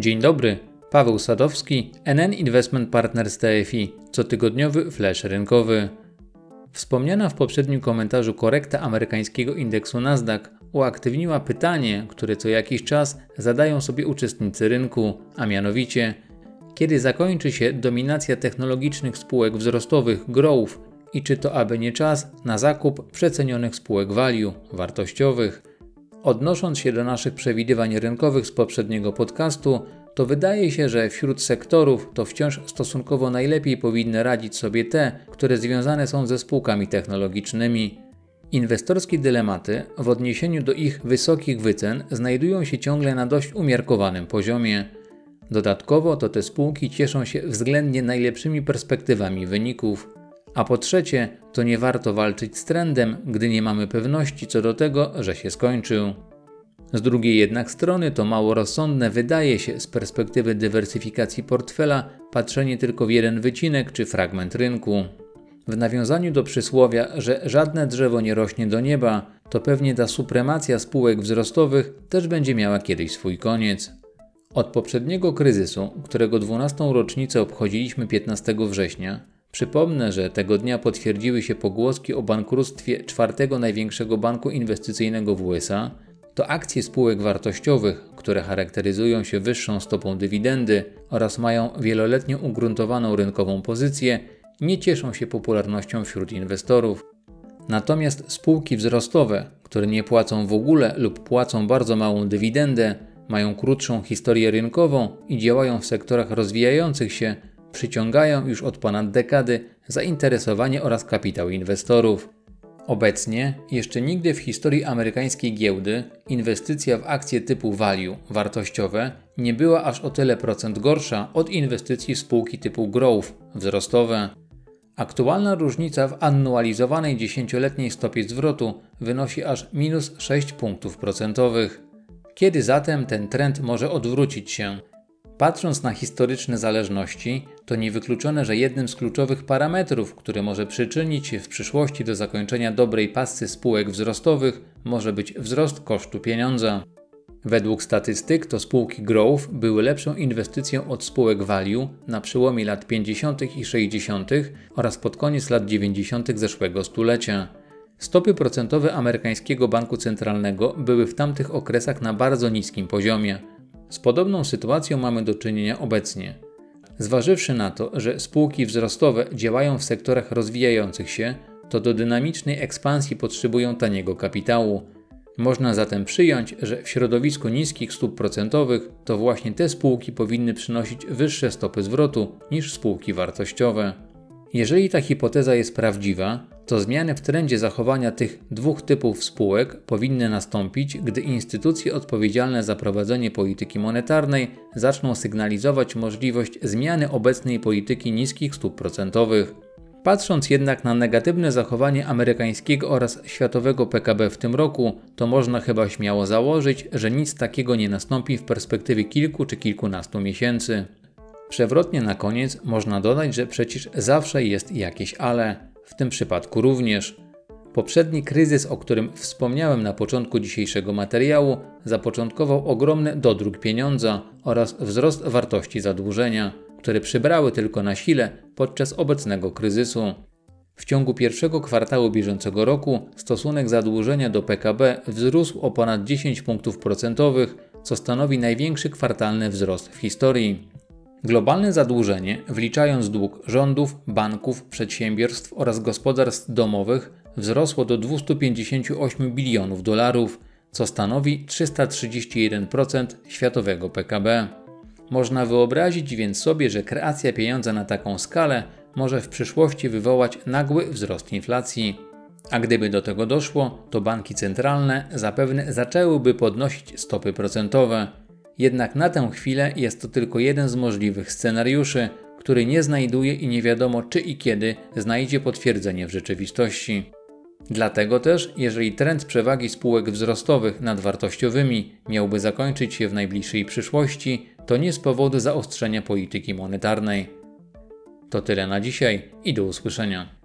Dzień dobry, Paweł Sadowski, NN Investment Partners TFI, cotygodniowy flash rynkowy. Wspomniana w poprzednim komentarzu korekta amerykańskiego indeksu Nasdaq uaktywniła pytanie, które co jakiś czas zadają sobie uczestnicy rynku, a mianowicie kiedy zakończy się dominacja technologicznych spółek wzrostowych growth i czy to aby nie czas na zakup przecenionych spółek value, wartościowych. Odnosząc się do naszych przewidywań rynkowych z poprzedniego podcastu, to wydaje się, że wśród sektorów to wciąż stosunkowo najlepiej powinny radzić sobie te, które związane są ze spółkami technologicznymi. Inwestorskie dylematy w odniesieniu do ich wysokich wycen znajdują się ciągle na dość umiarkowanym poziomie. Dodatkowo to te spółki cieszą się względnie najlepszymi perspektywami wyników. A po trzecie, to nie warto walczyć z trendem, gdy nie mamy pewności co do tego, że się skończył. Z drugiej jednak strony to mało rozsądne wydaje się z perspektywy dywersyfikacji portfela patrzenie tylko w jeden wycinek czy fragment rynku. W nawiązaniu do przysłowia, że żadne drzewo nie rośnie do nieba, to pewnie ta supremacja spółek wzrostowych też będzie miała kiedyś swój koniec. Od poprzedniego kryzysu, którego 12. rocznicę obchodziliśmy 15 września, przypomnę, że tego dnia potwierdziły się pogłoski o bankructwie czwartego największego banku inwestycyjnego w USA, to akcje spółek wartościowych, które charakteryzują się wyższą stopą dywidendy oraz mają wieloletnio ugruntowaną rynkową pozycję, nie cieszą się popularnością wśród inwestorów. Natomiast spółki wzrostowe, które nie płacą w ogóle lub płacą bardzo małą dywidendę, mają krótszą historię rynkową i działają w sektorach rozwijających się, przyciągają już od ponad dekady zainteresowanie oraz kapitał inwestorów. Obecnie, jeszcze nigdy w historii amerykańskiej giełdy, inwestycja w akcje typu value, wartościowe, nie była aż o tyle procent gorsza od inwestycji w spółki typu growth, wzrostowe. Aktualna różnica w annualizowanej 10-letniej stopie zwrotu wynosi aż minus 6 punktów procentowych. Kiedy zatem ten trend może odwrócić się? Patrząc na historyczne zależności, to niewykluczone, że jednym z kluczowych parametrów, który może przyczynić się w przyszłości do zakończenia dobrej pasy spółek wzrostowych, może być wzrost kosztu pieniądza. Według statystyk to spółki growth były lepszą inwestycją od spółek value na przełomie lat 50. i 60. oraz pod koniec lat 90. zeszłego stulecia. Stopy procentowe amerykańskiego banku centralnego były w tamtych okresach na bardzo niskim poziomie. Z podobną sytuacją mamy do czynienia obecnie. Zważywszy na to, że spółki wzrostowe działają w sektorach rozwijających się, to do dynamicznej ekspansji potrzebują taniego kapitału. Można zatem przyjąć, że w środowisku niskich stóp procentowych to właśnie te spółki powinny przynosić wyższe stopy zwrotu niż spółki wartościowe. Jeżeli ta hipoteza jest prawdziwa, to zmiany w trendzie zachowania tych dwóch typów spółek powinny nastąpić, gdy instytucje odpowiedzialne za prowadzenie polityki monetarnej zaczną sygnalizować możliwość zmiany obecnej polityki niskich stóp procentowych. Patrząc jednak na negatywne zachowanie amerykańskiego oraz światowego PKB w tym roku, to można chyba śmiało założyć, że nic takiego nie nastąpi w perspektywie kilku czy kilkunastu miesięcy. Przewrotnie na koniec można dodać, że przecież zawsze jest jakieś ale w tym przypadku również. Poprzedni kryzys, o którym wspomniałem na początku dzisiejszego materiału, zapoczątkował ogromny dodruk pieniądza oraz wzrost wartości zadłużenia, które przybrały tylko na sile podczas obecnego kryzysu. W ciągu pierwszego kwartału bieżącego roku stosunek zadłużenia do PKB wzrósł o ponad 10 punktów procentowych, co stanowi największy kwartalny wzrost w historii. Globalne zadłużenie, wliczając dług rządów, banków, przedsiębiorstw oraz gospodarstw domowych, wzrosło do 258 bilionów dolarów, co stanowi 331% światowego PKB. Można wyobrazić więc sobie, że kreacja pieniądza na taką skalę może w przyszłości wywołać nagły wzrost inflacji. A gdyby do tego doszło, to banki centralne zapewne zaczęłyby podnosić stopy procentowe. Jednak na tę chwilę jest to tylko jeden z możliwych scenariuszy, który nie znajduje i nie wiadomo czy i kiedy znajdzie potwierdzenie w rzeczywistości. Dlatego też, jeżeli trend przewagi spółek wzrostowych nad wartościowymi miałby zakończyć się w najbliższej przyszłości, to nie z powodu zaostrzenia polityki monetarnej. To tyle na dzisiaj i do usłyszenia.